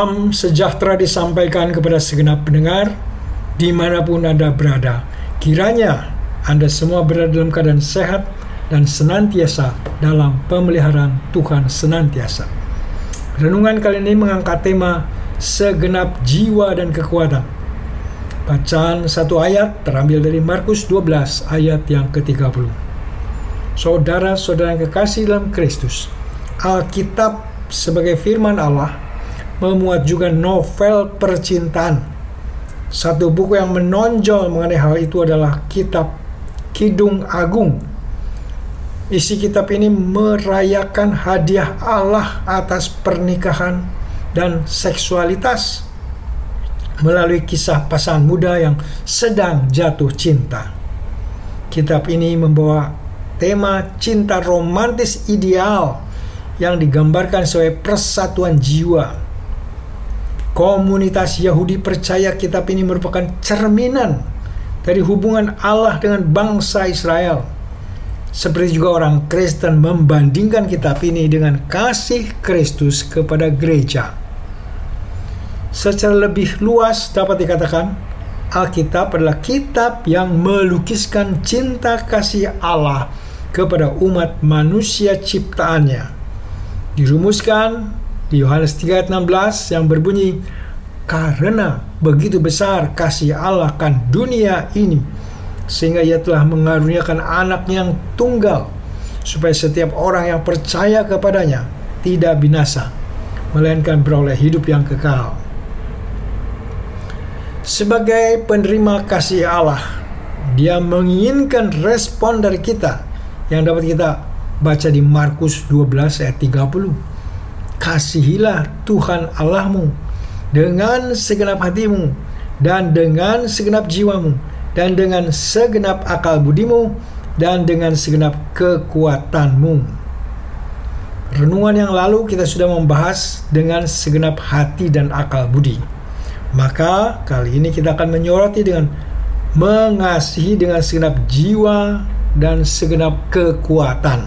Salam sejahtera disampaikan kepada segenap pendengar di mana pun Anda berada. Kiranya Anda semua berada dalam keadaan sehat dan senantiasa dalam pemeliharaan Tuhan senantiasa. Renungan kali ini mengangkat tema segenap jiwa dan kekuatan. Bacaan satu ayat terambil dari Markus 12 ayat yang ke-30. Saudara-saudara yang kekasih dalam Kristus, Alkitab sebagai firman Allah memuat juga novel percintaan. Satu buku yang menonjol mengenai hal itu adalah kitab Kidung Agung. Isi kitab ini merayakan hadiah Allah atas pernikahan dan seksualitas melalui kisah pasangan muda yang sedang jatuh cinta. Kitab ini membawa tema cinta romantis ideal yang digambarkan sebagai persatuan jiwa Komunitas Yahudi percaya kitab ini merupakan cerminan dari hubungan Allah dengan bangsa Israel. Seperti juga orang Kristen membandingkan kitab ini dengan kasih Kristus kepada gereja. Secara lebih luas dapat dikatakan, Alkitab adalah kitab yang melukiskan cinta kasih Allah kepada umat manusia ciptaannya. Dirumuskan di Yohanes 3 ayat 16 yang berbunyi karena begitu besar kasih Allah kan dunia ini sehingga ia telah mengaruniakan anak yang tunggal supaya setiap orang yang percaya kepadanya tidak binasa melainkan beroleh hidup yang kekal. Sebagai penerima kasih Allah dia menginginkan respon dari kita yang dapat kita baca di Markus 12 ayat 30 kasihilah Tuhan Allahmu dengan segenap hatimu dan dengan segenap jiwamu dan dengan segenap akal budimu dan dengan segenap kekuatanmu. Renungan yang lalu kita sudah membahas dengan segenap hati dan akal budi. Maka kali ini kita akan menyoroti dengan mengasihi dengan segenap jiwa dan segenap kekuatan.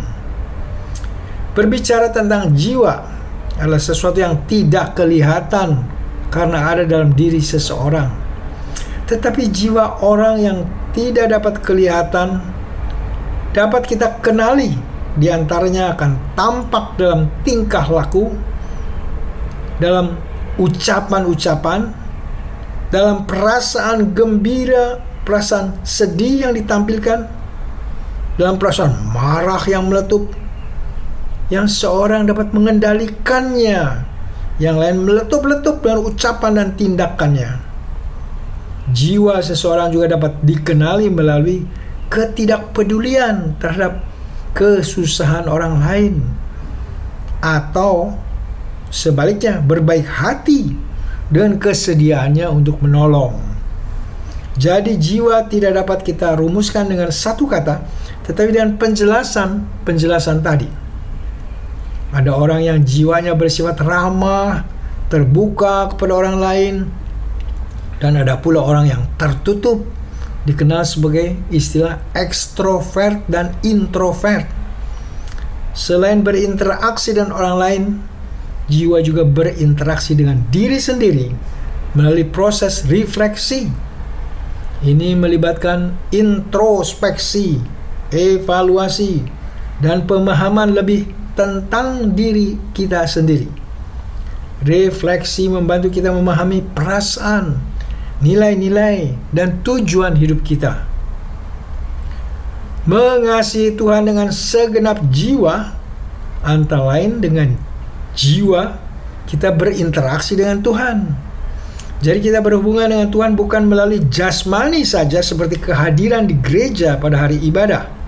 Berbicara tentang jiwa, adalah sesuatu yang tidak kelihatan karena ada dalam diri seseorang. Tetapi jiwa orang yang tidak dapat kelihatan dapat kita kenali di antaranya akan tampak dalam tingkah laku, dalam ucapan-ucapan, dalam perasaan gembira, perasaan sedih yang ditampilkan, dalam perasaan marah yang meletup, yang seorang dapat mengendalikannya, yang lain meletup-letup dengan ucapan dan tindakannya. Jiwa seseorang juga dapat dikenali melalui ketidakpedulian terhadap kesusahan orang lain atau sebaliknya berbaik hati dengan kesediaannya untuk menolong. Jadi jiwa tidak dapat kita rumuskan dengan satu kata, tetapi dengan penjelasan-penjelasan tadi. Ada orang yang jiwanya bersifat ramah, terbuka kepada orang lain, dan ada pula orang yang tertutup, dikenal sebagai istilah ekstrovert dan introvert. Selain berinteraksi dengan orang lain, jiwa juga berinteraksi dengan diri sendiri melalui proses refleksi. Ini melibatkan introspeksi, evaluasi, dan pemahaman lebih tentang diri kita sendiri. Refleksi membantu kita memahami perasaan, nilai-nilai, dan tujuan hidup kita. Mengasihi Tuhan dengan segenap jiwa, antara lain dengan jiwa kita berinteraksi dengan Tuhan. Jadi kita berhubungan dengan Tuhan bukan melalui jasmani saja seperti kehadiran di gereja pada hari ibadah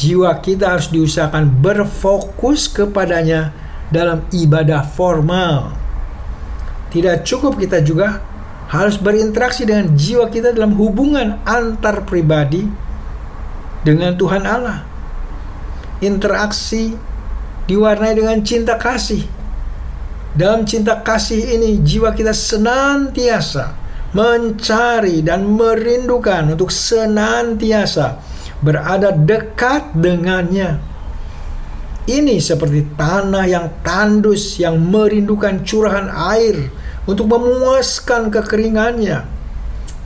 jiwa kita harus diusahakan berfokus kepadanya dalam ibadah formal. Tidak cukup kita juga harus berinteraksi dengan jiwa kita dalam hubungan antar pribadi dengan Tuhan Allah. Interaksi diwarnai dengan cinta kasih. Dalam cinta kasih ini jiwa kita senantiasa mencari dan merindukan untuk senantiasa berada dekat dengannya. Ini seperti tanah yang tandus yang merindukan curahan air untuk memuaskan kekeringannya.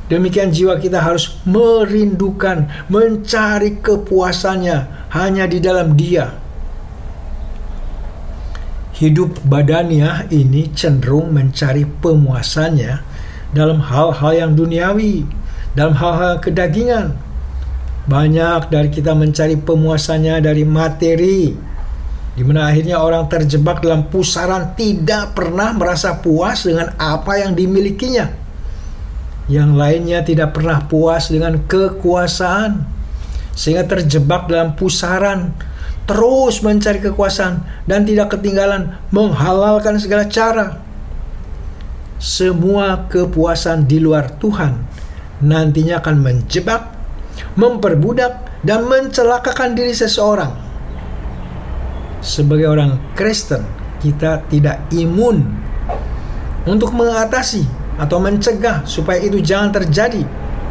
Demikian jiwa kita harus merindukan, mencari kepuasannya hanya di dalam Dia. Hidup badaniah ini cenderung mencari pemuasannya dalam hal-hal yang duniawi, dalam hal-hal kedagingan. Banyak dari kita mencari pemuasannya dari materi, di mana akhirnya orang terjebak dalam pusaran tidak pernah merasa puas dengan apa yang dimilikinya. Yang lainnya tidak pernah puas dengan kekuasaan, sehingga terjebak dalam pusaran, terus mencari kekuasaan dan tidak ketinggalan menghalalkan segala cara. Semua kepuasan di luar Tuhan nantinya akan menjebak, memperbudak, dan mencelakakan diri seseorang. Sebagai orang Kristen kita tidak imun untuk mengatasi atau mencegah supaya itu jangan terjadi.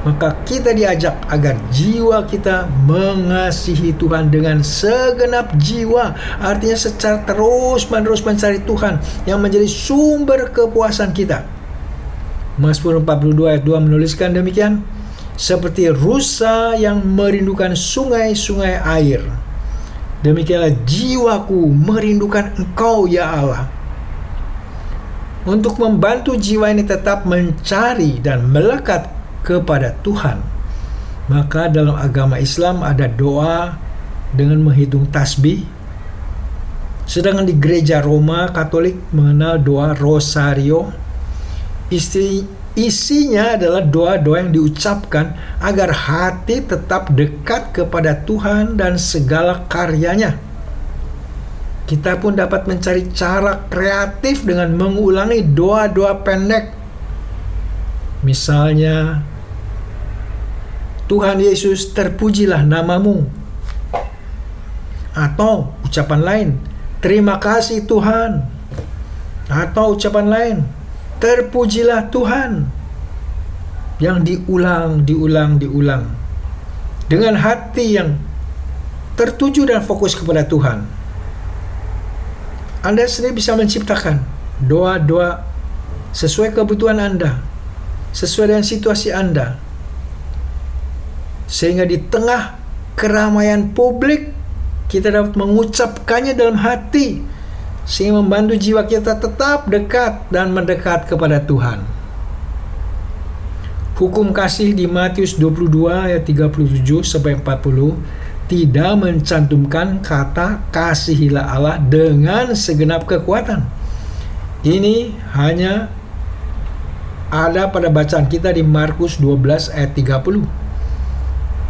Maka kita diajak agar jiwa kita mengasihi Tuhan dengan segenap jiwa. Artinya secara terus menerus mencari Tuhan yang menjadi sumber kepuasan kita. Mazmur 42 ayat 2 menuliskan demikian seperti rusa yang merindukan sungai-sungai air Demikianlah jiwaku merindukan engkau ya Allah. Untuk membantu jiwa ini tetap mencari dan melekat kepada Tuhan. Maka dalam agama Islam ada doa dengan menghitung tasbih. Sedangkan di gereja Roma Katolik mengenal doa rosario. Istri Isinya adalah doa-doa yang diucapkan agar hati tetap dekat kepada Tuhan dan segala karyanya. Kita pun dapat mencari cara kreatif dengan mengulangi doa-doa pendek. Misalnya, Tuhan Yesus terpujilah namamu. Atau ucapan lain, terima kasih Tuhan. Atau ucapan lain, Terpujilah Tuhan. Yang diulang, diulang, diulang. Dengan hati yang tertuju dan fokus kepada Tuhan. Anda sendiri bisa menciptakan doa-doa sesuai kebutuhan Anda, sesuai dengan situasi Anda, sehingga di tengah keramaian publik kita dapat mengucapkannya dalam hati sehingga membantu jiwa kita tetap dekat dan mendekat kepada Tuhan. Hukum kasih di Matius 22 ayat 37 sampai 40 tidak mencantumkan kata kasihilah Allah dengan segenap kekuatan. Ini hanya ada pada bacaan kita di Markus 12 ayat 30.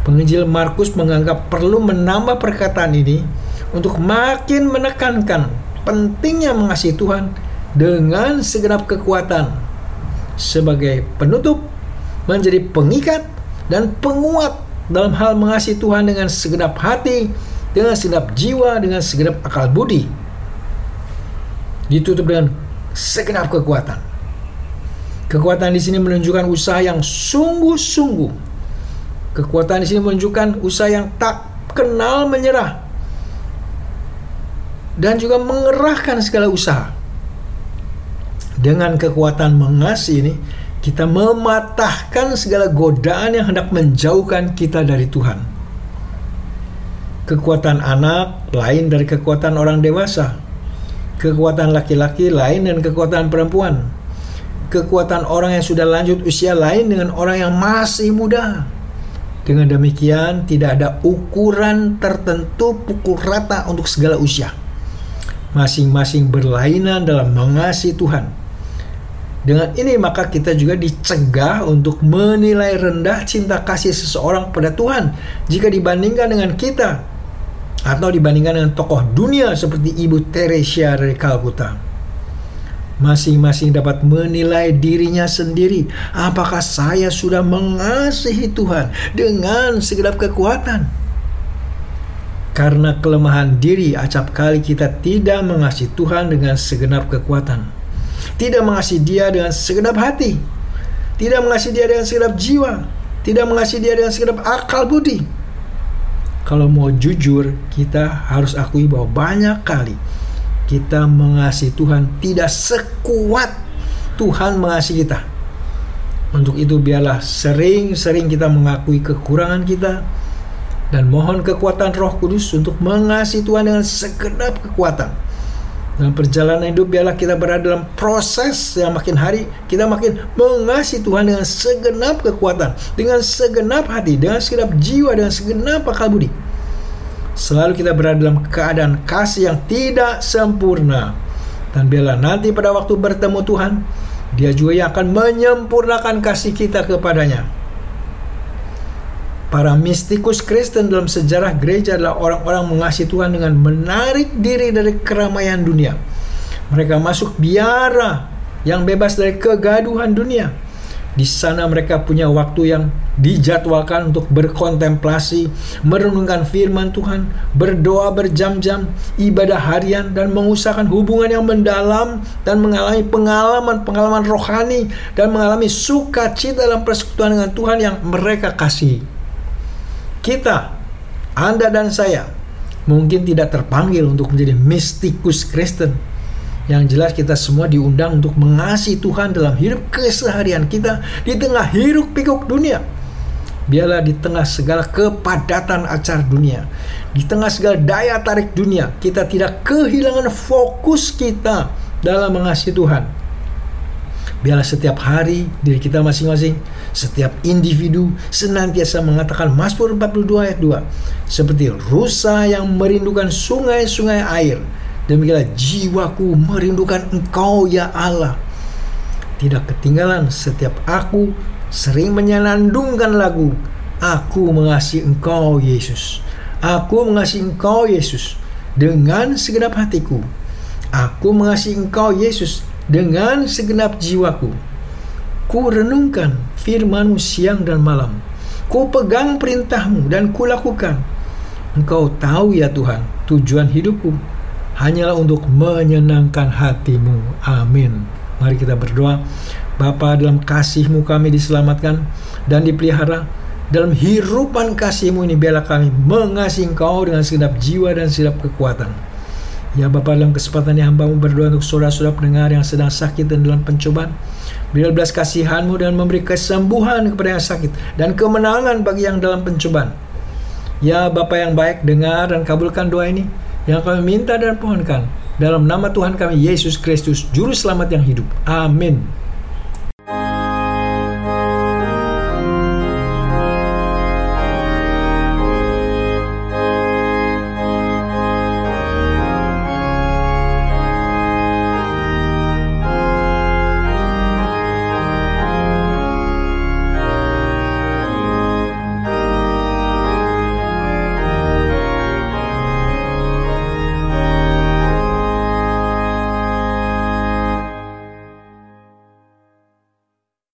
Penginjil Markus menganggap perlu menambah perkataan ini untuk makin menekankan pentingnya mengasihi Tuhan dengan segenap kekuatan sebagai penutup, menjadi pengikat dan penguat dalam hal mengasihi Tuhan dengan segenap hati, dengan segenap jiwa, dengan segenap akal budi. Ditutup dengan segenap kekuatan. Kekuatan di sini menunjukkan usaha yang sungguh-sungguh. Kekuatan di sini menunjukkan usaha yang tak kenal menyerah dan juga mengerahkan segala usaha. Dengan kekuatan mengasihi ini, kita mematahkan segala godaan yang hendak menjauhkan kita dari Tuhan. Kekuatan anak lain dari kekuatan orang dewasa. Kekuatan laki-laki lain dan kekuatan perempuan. Kekuatan orang yang sudah lanjut usia lain dengan orang yang masih muda. Dengan demikian, tidak ada ukuran tertentu pukul rata untuk segala usia masing-masing berlainan dalam mengasihi Tuhan. Dengan ini maka kita juga dicegah untuk menilai rendah cinta kasih seseorang pada Tuhan jika dibandingkan dengan kita atau dibandingkan dengan tokoh dunia seperti Ibu Teresia dari Kalkuta. Masing-masing dapat menilai dirinya sendiri apakah saya sudah mengasihi Tuhan dengan segenap kekuatan karena kelemahan diri, acap kali kita tidak mengasihi Tuhan dengan segenap kekuatan. Tidak mengasihi dia dengan segenap hati. Tidak mengasihi dia dengan segenap jiwa. Tidak mengasihi dia dengan segenap akal budi. kalau mau jujur, kita harus akui bahwa banyak kali kita mengasihi Tuhan tidak sekuat Tuhan mengasihi kita. Untuk itu biarlah sering-sering kita mengakui kekurangan kita dan mohon kekuatan Roh Kudus untuk mengasihi Tuhan dengan segenap kekuatan. Dalam perjalanan hidup biarlah kita berada dalam proses yang makin hari kita makin mengasihi Tuhan dengan segenap kekuatan, dengan segenap hati, dengan segenap jiwa, dengan segenap akal budi. Selalu kita berada dalam keadaan kasih yang tidak sempurna. Dan biarlah nanti pada waktu bertemu Tuhan, dia juga yang akan menyempurnakan kasih kita kepadanya. Para mistikus Kristen dalam sejarah gereja adalah orang-orang mengasihi Tuhan dengan menarik diri dari keramaian dunia. Mereka masuk biara yang bebas dari kegaduhan dunia. Di sana mereka punya waktu yang dijadwalkan untuk berkontemplasi, merenungkan firman Tuhan, berdoa berjam-jam, ibadah harian dan mengusahakan hubungan yang mendalam dan mengalami pengalaman-pengalaman rohani dan mengalami sukacita dalam persekutuan dengan Tuhan yang mereka kasih. Kita, Anda dan saya, mungkin tidak terpanggil untuk menjadi mistikus Kristen. Yang jelas kita semua diundang untuk mengasihi Tuhan dalam hidup keseharian kita di tengah hiruk pikuk dunia. Biarlah di tengah segala kepadatan acar dunia, di tengah segala daya tarik dunia, kita tidak kehilangan fokus kita dalam mengasihi Tuhan. Biarlah setiap hari diri kita masing-masing, setiap individu senantiasa mengatakan Mazmur 42 ayat 2 seperti rusa yang merindukan sungai-sungai air. Demikianlah jiwaku merindukan Engkau ya Allah. Tidak ketinggalan setiap aku sering menyenandungkan lagu Aku mengasihi Engkau Yesus. Aku mengasihi Engkau Yesus dengan segenap hatiku. Aku mengasihi Engkau Yesus dengan segenap jiwaku. Ku renungkan firmanmu siang dan malam. Ku pegang perintahmu dan ku lakukan. Engkau tahu ya Tuhan, tujuan hidupku hanyalah untuk menyenangkan hatimu. Amin. Mari kita berdoa. Bapa dalam kasihmu kami diselamatkan dan dipelihara. Dalam hirupan kasihmu ini biarlah kami mengasihi engkau dengan segenap jiwa dan segenap kekuatan. Ya Bapak dalam kesempatan yang hambamu berdoa untuk saudara-saudara pendengar yang sedang sakit dan dalam pencobaan. Berilah belas kasihanmu dan memberi kesembuhan kepada yang sakit dan kemenangan bagi yang dalam pencobaan. Ya Bapak yang baik, dengar dan kabulkan doa ini yang kami minta dan pohonkan. Dalam nama Tuhan kami Yesus Kristus, Juru Selamat yang hidup. Amin.